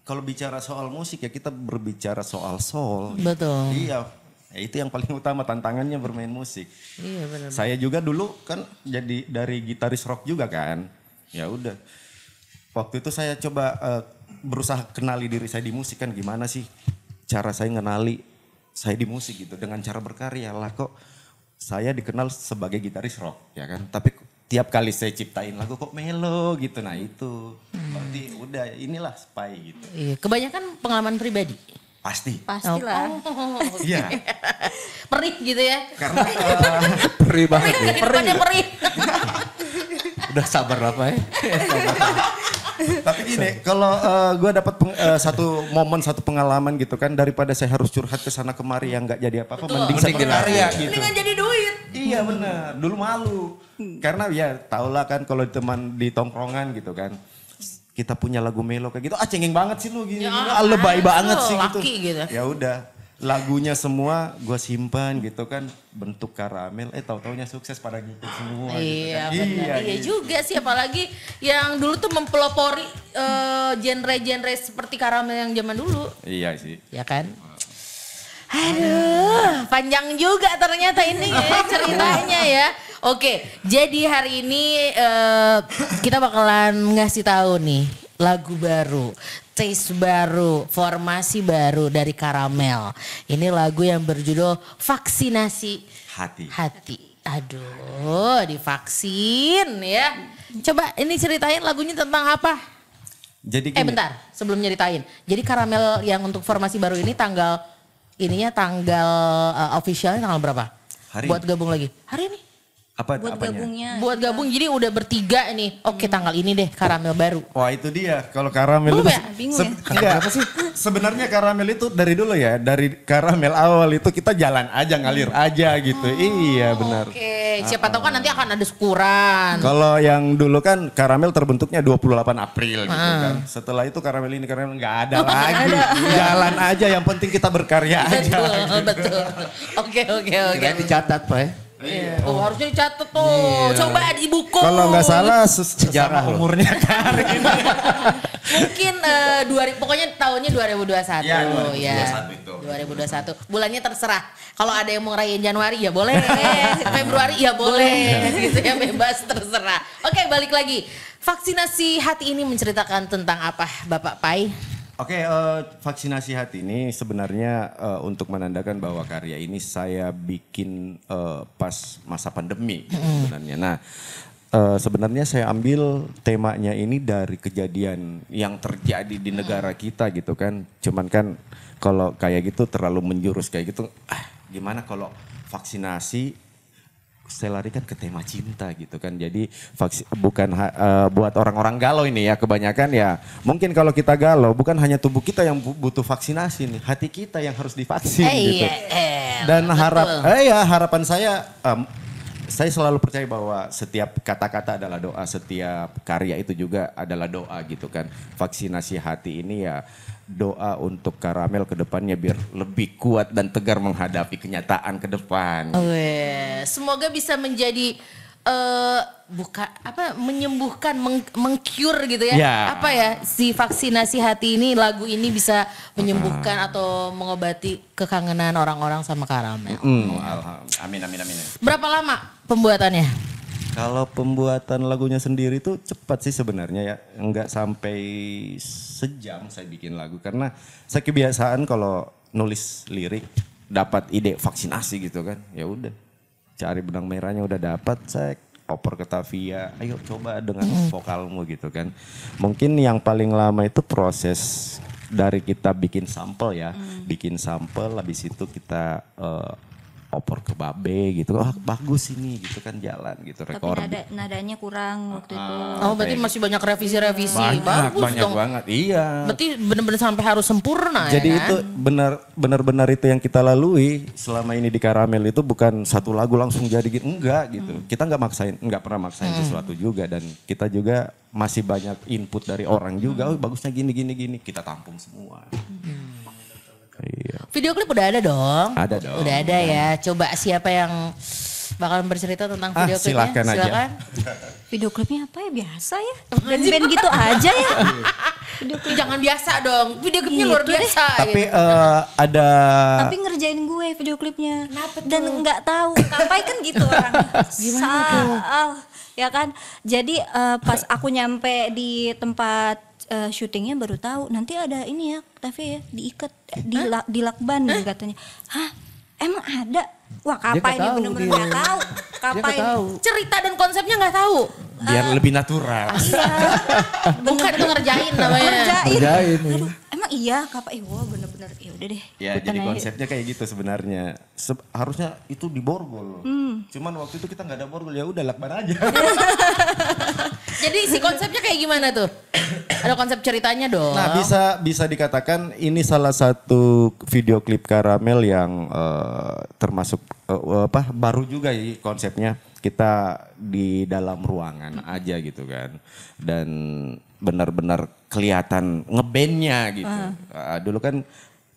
kalau bicara soal musik ya kita berbicara soal soul. Betul. Iya, ya itu yang paling utama tantangannya bermain musik. Iya benar. Saya juga dulu kan jadi dari gitaris rock juga kan. Ya udah. Waktu itu saya coba eh, berusaha kenali diri saya di musik kan gimana sih cara saya ngenali saya di musik gitu dengan cara berkarya lah kok saya dikenal sebagai gitaris rock ya kan. Tapi tiap kali saya ciptain lagu kok melo gitu. Nah itu berarti udah inilah spy gitu. Iya, kebanyakan pengalaman pribadi. Pasti. Pastilah. Oh, Iya. perih gitu ya. Karena eh, Perih banget ya. Kehidupannya perih. Udah sabar apa ya? Tapi gini, kalau gue dapat peng- eh, satu momen, satu pengalaman gitu kan, daripada saya harus curhat ke sana kemari yang nggak jadi apa-apa, mending saya berkarya gitu. Mendingan jadi duit. Iya benar, dulu malu. Karena ya tau lah kan kalau teman di tongkrongan gitu kan. Kita punya lagu melo kayak gitu, ah cengeng banget sih lu gini, Ya, gini. ah, lebay apaan banget sih gitu. laki gitu. Ya udah, lagunya semua gue simpan gitu kan, bentuk karamel, eh tahu taunya sukses pada ngikut semua. gitu Iya kan. benar. Iya, gitu. juga sih apalagi yang dulu tuh mempelopori eh, genre-genre seperti karamel yang zaman dulu. Iya sih. Ya kan? Aduh, panjang juga ternyata ini ya ceritanya ya. Oke, jadi hari ini eh, kita bakalan ngasih tahu nih lagu baru, taste baru, formasi baru dari Karamel. Ini lagu yang berjudul Vaksinasi Hati. Hati. Aduh, divaksin ya. Coba ini ceritain lagunya tentang apa? Jadi Eh gini, bentar, sebelum nyeritain. Jadi karamel yang untuk formasi baru ini tanggal ininya tanggal uh, officialnya tanggal berapa? Hari Buat gabung lagi. Hari ini. Apa Buat apanya? gabungnya. Buat gabung jadi udah bertiga nih. Oke, tanggal ini deh karamel baru. Wah itu dia kalau karamel Belum itu ya? Bingung se- enggak, apa sih? Sebenarnya karamel itu dari dulu ya, dari karamel awal itu kita jalan aja ngalir aja gitu. iya benar. Oke, siapa tahu kan nanti akan ada syukuran. Kalau yang dulu kan karamel terbentuknya 28 April gitu kan. Setelah itu karamel ini karamel nggak ada lagi. Jalan aja yang penting kita berkarya aja. Betul, betul. Oke, oke, oke. Dicatat Pak ya. Iya. Oh, harusnya dicatat tuh. Coba di buku. Kalau nggak salah se- Sejarah sama loh. umurnya Karin. Mungkin eh, 2000 pokoknya tahunnya 2021 Ya, ya. 2021 itu. 2021. Bulannya terserah. Kalau ada yang mau ngerayain Januari ya boleh. Februari ya boleh. gitu ya bebas terserah. Oke, balik lagi. Vaksinasi hati ini menceritakan tentang apa, Bapak Pai? Oke, eh, vaksinasi hati ini sebenarnya eh, untuk menandakan bahwa karya ini saya bikin eh, pas masa pandemi sebenarnya. Nah, eh, sebenarnya saya ambil temanya ini dari kejadian yang terjadi di negara kita gitu kan. Cuman kan kalau kayak gitu terlalu menjurus kayak gitu, ah gimana kalau vaksinasi saya larikan ke tema cinta gitu kan. Jadi vaksi, bukan ha- eh, buat orang-orang galau ini ya kebanyakan ya. Mungkin kalau kita galau bukan hanya tubuh kita yang bu- butuh vaksinasi nih, hati kita yang harus divaksin Eh, gitu. iya, eh, Dan betul. harap eh ya harapan saya em, saya selalu percaya bahwa setiap kata-kata adalah doa, setiap karya itu juga adalah doa gitu kan. Vaksinasi hati ini ya doa untuk karamel ke depannya biar lebih kuat dan tegar menghadapi kenyataan ke depan. Weh, semoga bisa menjadi eh buka apa menyembuhkan meng, mengcure gitu ya. Ya. Apa ya si vaksinasi hati ini lagu ini bisa menyembuhkan atau mengobati kekangenan orang-orang sama karamel. Hmm, alham- amin amin amin. Berapa lama pembuatannya? Kalau pembuatan lagunya sendiri tuh cepat sih sebenarnya ya, nggak sampai sejam saya bikin lagu. Karena saya kebiasaan kalau nulis lirik dapat ide vaksinasi gitu kan, ya udah cari benang merahnya udah dapat saya oper ke Tavia, ayo coba dengan vokalmu gitu kan. Mungkin yang paling lama itu proses dari kita bikin sampel ya, bikin sampel habis itu kita eh, oper ke Babe gitu, wah bagus ini gitu kan jalan gitu Tapi rekor. nada, nadanya kurang waktu itu. Oh berarti masih banyak revisi-revisi. Banyak, Bagus banyak dong. banget. Iya. Berarti bener-bener sampai harus sempurna Jadi ya kan? itu benar benar-benar itu yang kita lalui selama ini di Karamel itu bukan satu lagu langsung jadi gitu enggak gitu. Kita enggak maksain, enggak pernah maksain sesuatu juga dan kita juga masih banyak input dari orang juga. Oh, bagusnya gini gini gini. Kita tampung semua. Iya. Video klip udah ada dong. Ada dong. Udah ada ya. Coba siapa yang bakalan bercerita tentang Ah, video klipnya? silakan aja. Silakan. Video klipnya apa ya biasa ya? Band-band gitu aja ya. Video klip jangan biasa dong. Video klipnya luar Gitu deh. biasa. Tapi gitu. eh, ada Tapi ngerjain gue video klipnya. Dan nggak tahu. Kapai kan gitu orang. Gimana Ya kan. Jadi eh, pas aku nyampe di tempat eh, syutingnya baru tahu nanti ada ini ya tapi ya diikat di lak- di lakban gitu katanya. Hah? Emang ada? Wah kapai nih tahu bener-bener nggak tahu. Kapai. tahu. cerita dan konsepnya nggak tahu. biar lebih natural. Iya. Bukan itu ngerjain namanya. Ngerjain. Ngerjain, iya. Aduh, emang iya kapai. Wah bener-bener. Ya udah deh. Ya jadi aja. konsepnya kayak gitu sebenarnya. Se- harusnya itu di borgol. Cuman waktu itu kita nggak ada borgol ya udah lakban aja. Jadi si konsepnya kayak gimana tuh? Ada konsep ceritanya dong. Nah bisa bisa dikatakan ini salah satu video klip karamel yang eh, termasuk eh, apa baru juga ya konsepnya kita di dalam ruangan aja gitu kan dan benar-benar kelihatan ngebandnya gitu. Ah, dulu kan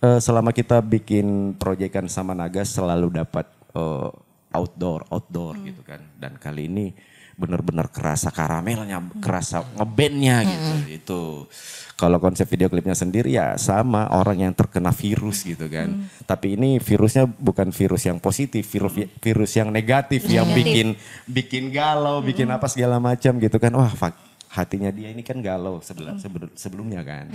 eh, selama kita bikin proyekan sama Naga selalu dapat eh, outdoor outdoor gitu kan. Dan kali ini benar-benar kerasa karamelnya, kerasa ngebandnya gitu. Itu kalau konsep video klipnya sendiri ya sama orang yang terkena virus gitu kan. Tapi ini virusnya bukan virus yang positif, virus virus yang negatif, yang bikin bikin galau, bikin apa segala macam gitu kan. Wah, fak- hatinya dia ini kan galau sebelum sebelumnya kan.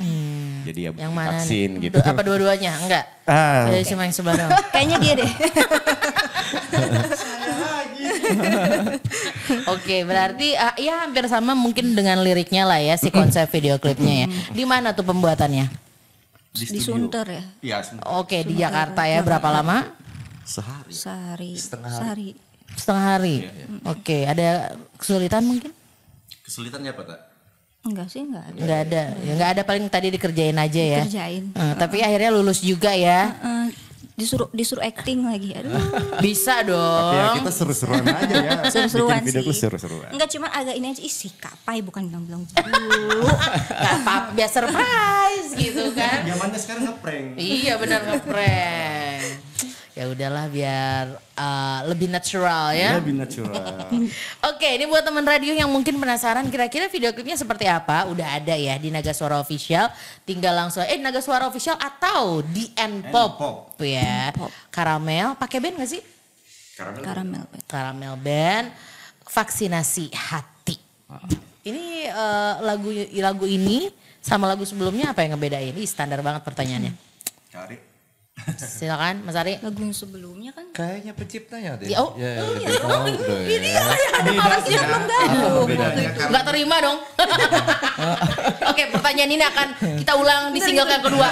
Jadi ya yang mana vaksin nih? gitu. Apa dua-duanya? Enggak. Ah. Jadi cuma yang sebelah doang. Kayaknya dia deh. Oke, berarti ah, ya hampir sama mungkin dengan liriknya lah ya si konsep video klipnya ya. Di mana tuh pembuatannya? Di Sunter ya. Iya, sebentar. Oke, di Jakarta ya. Berapa lama? sehari. Sehari. Setengah Sehari. Setengah hari. Oke, ada kesulitan mungkin? Kesulitannya apa, Tak? Enggak sih, enggak ada. Enggak ada. Ya enggak ada paling tadi dikerjain aja ya. Kerjain. Eh, tapi akhirnya lulus juga ya. Eh, disuruh disuruh acting lagi. Aduh. Bisa Tapi ya dong. kita seru-seruan aja ya. Seru-seruan video sih. klip seru-seruan. Enggak cuma agak ini aja isi kapai bukan bilang-bilang dulu. Gak apa-apa, biar surprise gitu kan. Zamannya sekarang ngeprank. Iya benar ngeprank. Ya udahlah biar uh, lebih natural ya. Lebih natural. Oke, ini buat teman radio yang mungkin penasaran kira-kira video klipnya seperti apa? Udah ada ya di Naga Suara Official. Tinggal langsung eh Naga Suara Official atau di N Pop N-Pop. ya. Karamel, pakai band gak sih? Karamel. Karamel band vaksinasi hati. Ini eh, lagu lagu ini sama lagu sebelumnya apa yang ngebedain? Ini standar banget pertanyaannya. Cari. Silakan Mas Ari. Lagu yang sebelumnya kan Kayaknya penciptanya deh. Ya, oh. Ya, lebih tahu deh. Ini ada malasnya belum karena- Nggak terima dong. Oke, pertanyaan ini akan kita ulang di single yang kedua.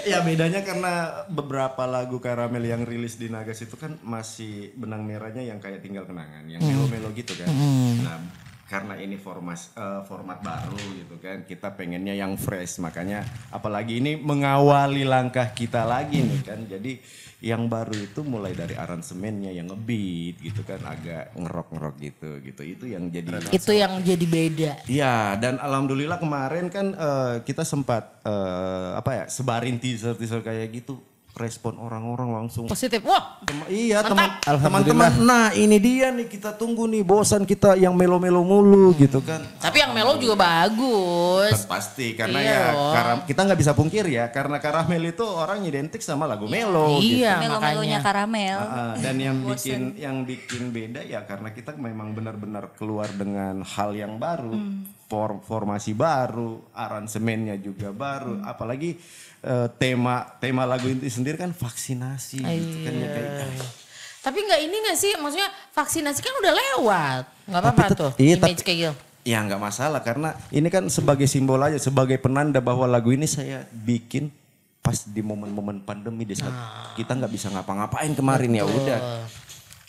Ya bedanya karena beberapa lagu karamel yang rilis di Nagas itu kan masih benang merahnya yang kayak tinggal kenangan, yang melo-melo gitu kan. Nah karena ini formas, eh, format baru gitu kan, kita pengennya yang fresh, makanya apalagi ini mengawali langkah kita lagi nih kan, jadi yang baru itu mulai dari aransemennya yang ngebeat gitu kan, agak ngerok-ngerok gitu gitu, itu yang jadi Itu yang jadi beda. Iya, dan alhamdulillah kemarin kan eh, kita sempat eh, apa ya sebarin teaser teaser kayak gitu, respon orang-orang langsung. Positif. Wah, Tem- iya teman teman-teman. Nah ini dia nih kita tunggu nih bosan kita yang melo-melo mulu gitu kan. tapi yang melo juga bagus. Pasti karena Iya ya karam- kita nggak bisa pungkir ya karena karamel itu orang identik sama lagu melo. gitu. Iya, melo-melonya makanya. karamel. Ah, dan yang bikin yang bikin beda ya karena kita memang benar-benar keluar dengan hal yang baru, for- formasi baru, aransemennya juga baru, apalagi eh, tema tema lagu itu sendiri kan vaksinasi gitu kan ya kayak Tapi nggak ini nggak sih, maksudnya vaksinasi kan udah lewat. Nggak apa-apa tuh, iya, image tapi- kayak gitu. Ya nggak masalah karena ini kan sebagai simbol aja, sebagai penanda bahwa lagu ini saya bikin pas di momen-momen pandemi di saat kita nggak bisa ngapa-ngapain kemarin ya udah.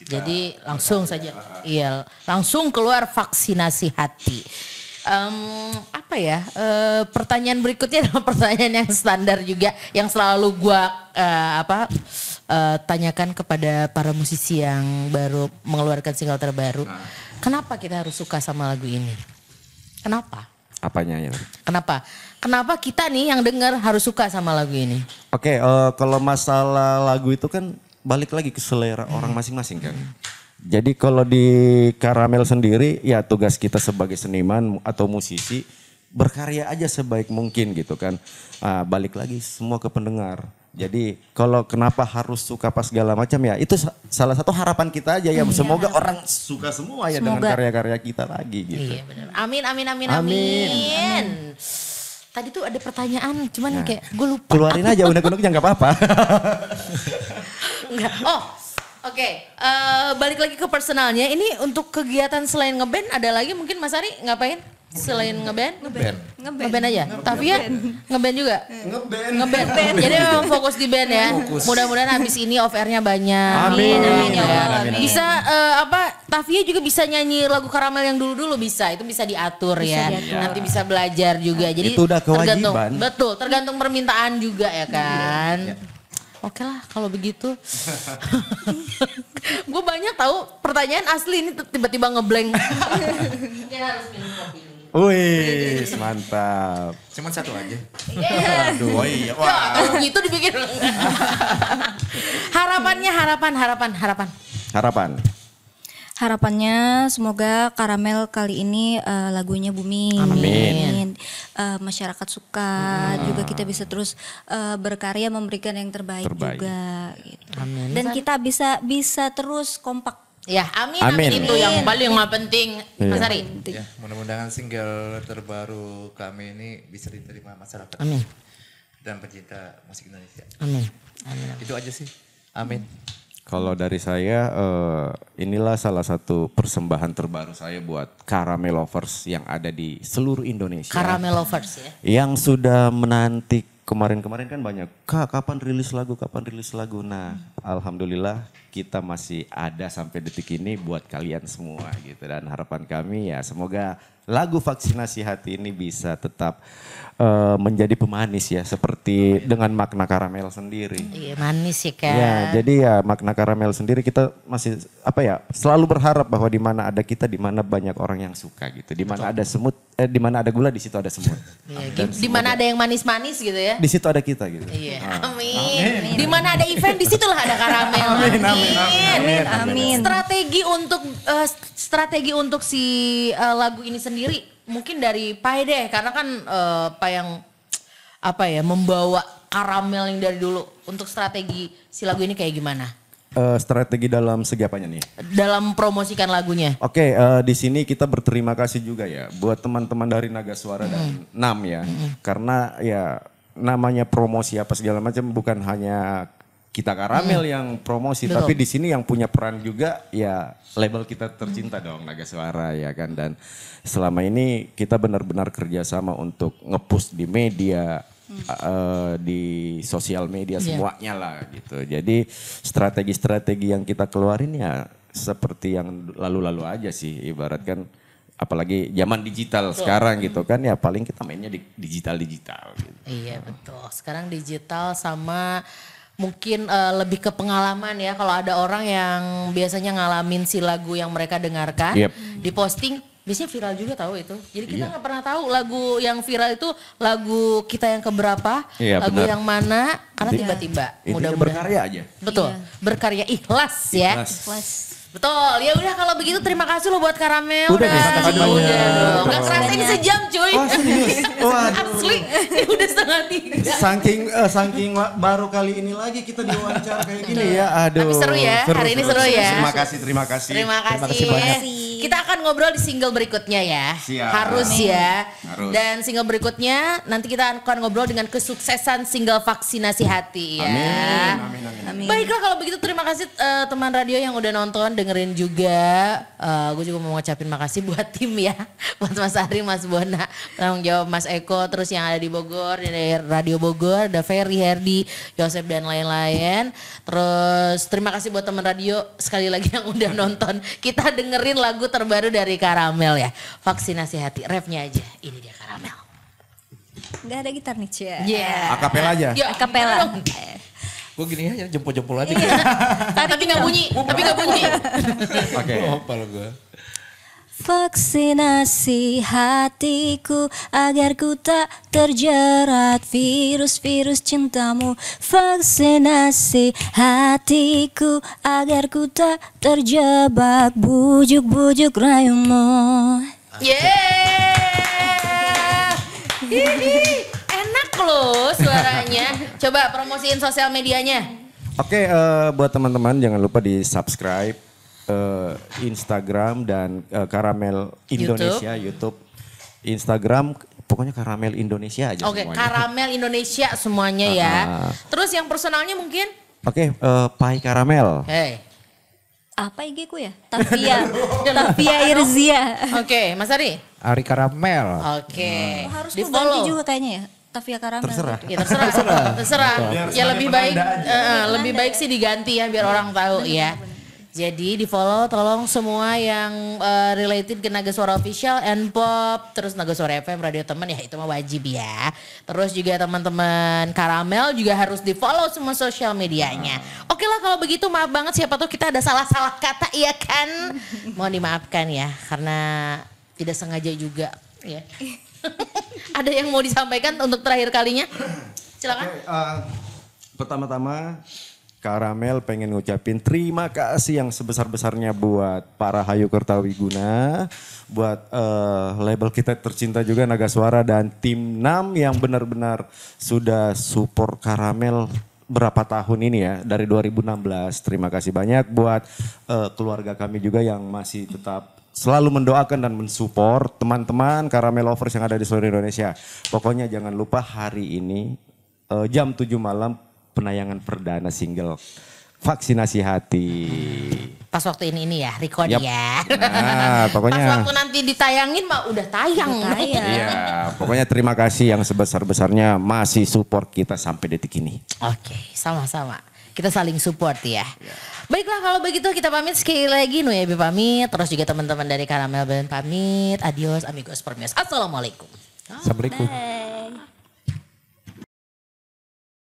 Jadi langsung saja, iya langsung keluar vaksinasi hati. Em, apa ya? eh, pertanyaan berikutnya adalah pertanyaan yang standar juga, yang selalu gua eh, apa eh, tanyakan kepada para musisi yang baru mengeluarkan single terbaru. Kenapa kita harus suka sama lagu ini? Kenapa? Apanya ya? Kenapa? Kenapa kita nih yang dengar harus suka sama lagu ini? Oke, eh, kalau masalah lagu itu kan balik lagi ke selera orang masing-masing kan. Jadi kalau di Karamel sendiri ya tugas kita sebagai seniman atau musisi berkarya aja sebaik mungkin gitu kan. Ah, balik lagi semua ke pendengar. Jadi kalau kenapa harus suka pas segala macam ya itu sa- salah satu harapan kita aja ya. Semoga orang suka semua ya dengan Semoga. karya-karya kita lagi gitu. Iya benar. Amin amin amin Amin. amin. Tadi tuh ada pertanyaan, cuman kayak gue lupa. Keluarin aja unek-uneknya nggak apa-apa. Enggak. Oh, oke. Eh, balik lagi ke personalnya. Ini untuk kegiatan selain ngeband ada lagi mungkin Mas Ari ngapain? Selain ngeband? Band. Ngeband aja. Tavia ngeband juga. Ngeband. Ngeband. Jadi memang fokus di band ya. Fokus. Mudah-mudahan habis ini off airnya banyak. Amin. Amin, ya Ya. Allah, amin. Bisa eh, apa? Tavia juga bisa nyanyi lagu Karamel yang dulu-dulu bisa. Itu bisa diatur ya. Nanti bisa belajar juga. Jadi Itu udah tergantung- kewajiban. betul, tergantung permintaan juga ya kan. Oke lah kalau begitu. Gue banyak tahu pertanyaan asli ini tiba-tiba ngeblank. Mungkin harus minum kopi. Wih, mantap. Cuman satu aja. Aduh, oh iya. Ya, Wah. kalau gitu dibikin. Harapannya, harapan, harapan, harapan. Harapan. Harapannya semoga Karamel kali ini eh, lagunya booming. Amin. Eh, masyarakat suka, juga kita bisa terus eh, berkarya memberikan yang terbaik, Terbaik. juga. Gitu. Dan kita bisa bisa terus kompak. Ya, amin, amin, Amin. itu yang paling nggak penting. Mas Iya. Ari. Ya, mudah-mudahan single terbaru kami ini bisa diterima masyarakat. Amin. Dan pecinta musik Indonesia. Amin. Itu aja sih. Amin. Kalau dari saya, eh, inilah salah satu persembahan terbaru saya buat Caramel Lovers yang ada di seluruh Indonesia. Caramel lovers ya. Yang sudah menanti kemarin-kemarin kan banyak, Kak kapan rilis lagu, kapan rilis lagu. Nah, Alhamdulillah kita masih ada sampai detik ini buat kalian semua gitu. Dan harapan kami ya semoga lagu vaksinasi hati ini bisa tetap eh, menjadi pemanis ya. Seperti dengan makna karamel sendiri. Iya, manis ya kan. Ya, jadi ya makna karamel sendiri kita masih apa ya selalu berharap bahwa di mana ada kita, di mana banyak orang yang suka gitu. Di mana ada semut, eh, di mana ada gula, di situ ada semut. Iya, di mana ada yang manis-manis gitu ya. Di situ ada kita gitu. Iya, amin. Di mana ada event, di situlah ada karamel. Amin, Amin, amin. Strategi untuk eh, strategi untuk si eh, lagu ini sendiri mungkin dari Pai deh, karena kan eh, Pai yang apa ya membawa karamel yang dari dulu. Untuk strategi si lagu ini kayak gimana? Eh, strategi dalam segi apanya nih? Dalam promosikan lagunya. Oke, eh, di sini kita berterima kasih juga ya buat teman-teman dari Naga Suara dan NAM ya. Karena ya namanya promosi apa segala macam bukan hanya kita karamel yang promosi, Betul. tapi di sini yang punya peran juga ya label kita tercinta dong Naga Suara ya kan. Dan selama ini kita benar-benar kerjasama untuk ngepush di media, eh, di sosial media Iya. semuanya lah gitu. Jadi strategi-strategi yang kita keluarin ya seperti yang lalu-lalu aja sih ibaratkan apalagi zaman digital sekarang gitu kan ya paling kita mainnya di digital-digital gitu. Iya betul. Sekarang digital sama mungkin eh, lebih ke pengalaman ya. Kalau ada orang yang biasanya ngalamin si lagu yang mereka dengarkan, Yep. diposting, biasanya viral juga tahu itu. Jadi kita nggak pernah tahu lagu yang viral itu lagu kita yang keberapa, Iya, lagu benar. yang mana, karena tiba-tiba mudah-mudahan berkarya aja. betul berkarya ikhlas ya. Ikhlas. Betul, ya udah kalau begitu terima kasih lo buat karamel. Udah nih, terima kasih udah banyak. dong. Gak kerasa ini sejam cuy. Oh, serius? Waduh. Asli, ini udah setengah tiga. Saking eh, saking baru kali ini lagi kita diwawancara kayak gini ya. Aduh. Tapi seru ya, hari ini seru ya. Terima kasih, terima kasih. Terima kasih. banyak. Kita akan ngobrol di single berikutnya ya. Siap. Harus ya. Harus. Dan single berikutnya nanti kita akan ngobrol dengan kesuksesan single vaksinasi hati ya. Amin, amin. Amin. Baiklah kalau begitu terima kasih eh, teman radio yang udah nonton, dengerin juga. gue juga mau ngucapin makasih buat tim ya. Buat Mas Ari, Mas Bona, tanggung jawab Mas Eko, terus yang ada di Bogor, dari Radio Bogor, ada Ferry, Herdi, Yosep dan lain-lain. Terus terima kasih buat teman radio sekali lagi yang udah nonton. Kita dengerin lagu terbaru dari Karamel ya. Vaksinasi hati, refnya aja. Ini dia Karamel. Gak ada gitar nih, Cia. Yeah. Akapela aja. Yuk, Akapela. Gue gini aja jempol-jempol aja. Tapi nggak bunyi, tapi nggak bunyi. Oke. Apa lo gue? Vaksinasi hatiku agar ku tak terjerat virus-virus cintamu Vaksinasi hatiku agar ku tak terjebak bujuk-bujuk rayumu Yeay. Hihi, Enak loh suaranya. Coba promosiin sosial medianya. Oke, eh, buat teman-teman jangan lupa di subscribe eh, Instagram dan eh, Karamel Indonesia YouTube. Instagram pokoknya Karamel Indonesia aja Oke, semuanya. Karamel Indonesia semuanya ya. Ah. Terus yang personalnya mungkin? Oke, eh, Pai Karamel. Hey. apa IG ku ya? Tavia, Tavia Irzia. Oke, Mas Ari. Ari Karamel. Oke. Oh, harus Di follow. juga kayaknya ya. Tavia Karamel. Terserah. Ya terserah, terserah. Ya lebih baik, eh, eh, lebih baik sih diganti ya biar orang tahu ya. Jadi di follow tolong semua yang eh, related ke Naga Suara Official, N-Pop, terus Naga Suara FM, Radio Teman ya itu mah wajib ya. Terus juga teman-teman Karamel juga harus di follow semua sosial medianya. Oke lah kalau begitu maaf banget siapa tuh kita ada salah-salah kata iya kan. Mohon dimaafkan ya karena tidak sengaja juga ya. ada yang mau disampaikan untuk terakhir kalinya? Silakan. Oke, eh, pertama-tama Karamel pengen ngucapin terima kasih yang sebesar-besarnya buat para Hayu Kertawiguna, buat eh, label kita tercinta juga Naga Suara dan tim NAM yang benar-benar sudah support Karamel berapa tahun ini ya dari 2016. Terima kasih banyak buat eh, keluarga kami juga yang masih tetap selalu mendoakan dan mensupport teman-teman Karamel lovers yang ada di seluruh Indonesia. Pokoknya jangan lupa hari ini eh, jam 7 malam penayangan perdana single Vaksinasi Hati. Pas waktu ini ini ya, record Yap. ya. Nah, pokoknya Pas waktu nanti ditayangin mah udah tayang. Tayang. Iya, pokoknya terima kasih yang sebesar-besarnya masih support kita sampai detik ini. Oke, sama-sama. Kita saling support ya. Iya. Baiklah kalau begitu kita pamit sekali lagi Nuyabi pamit. Terus juga teman-teman dari Karamel Band pamit. Adios amigos permios. Assalamualaikum. Assalamualaikum.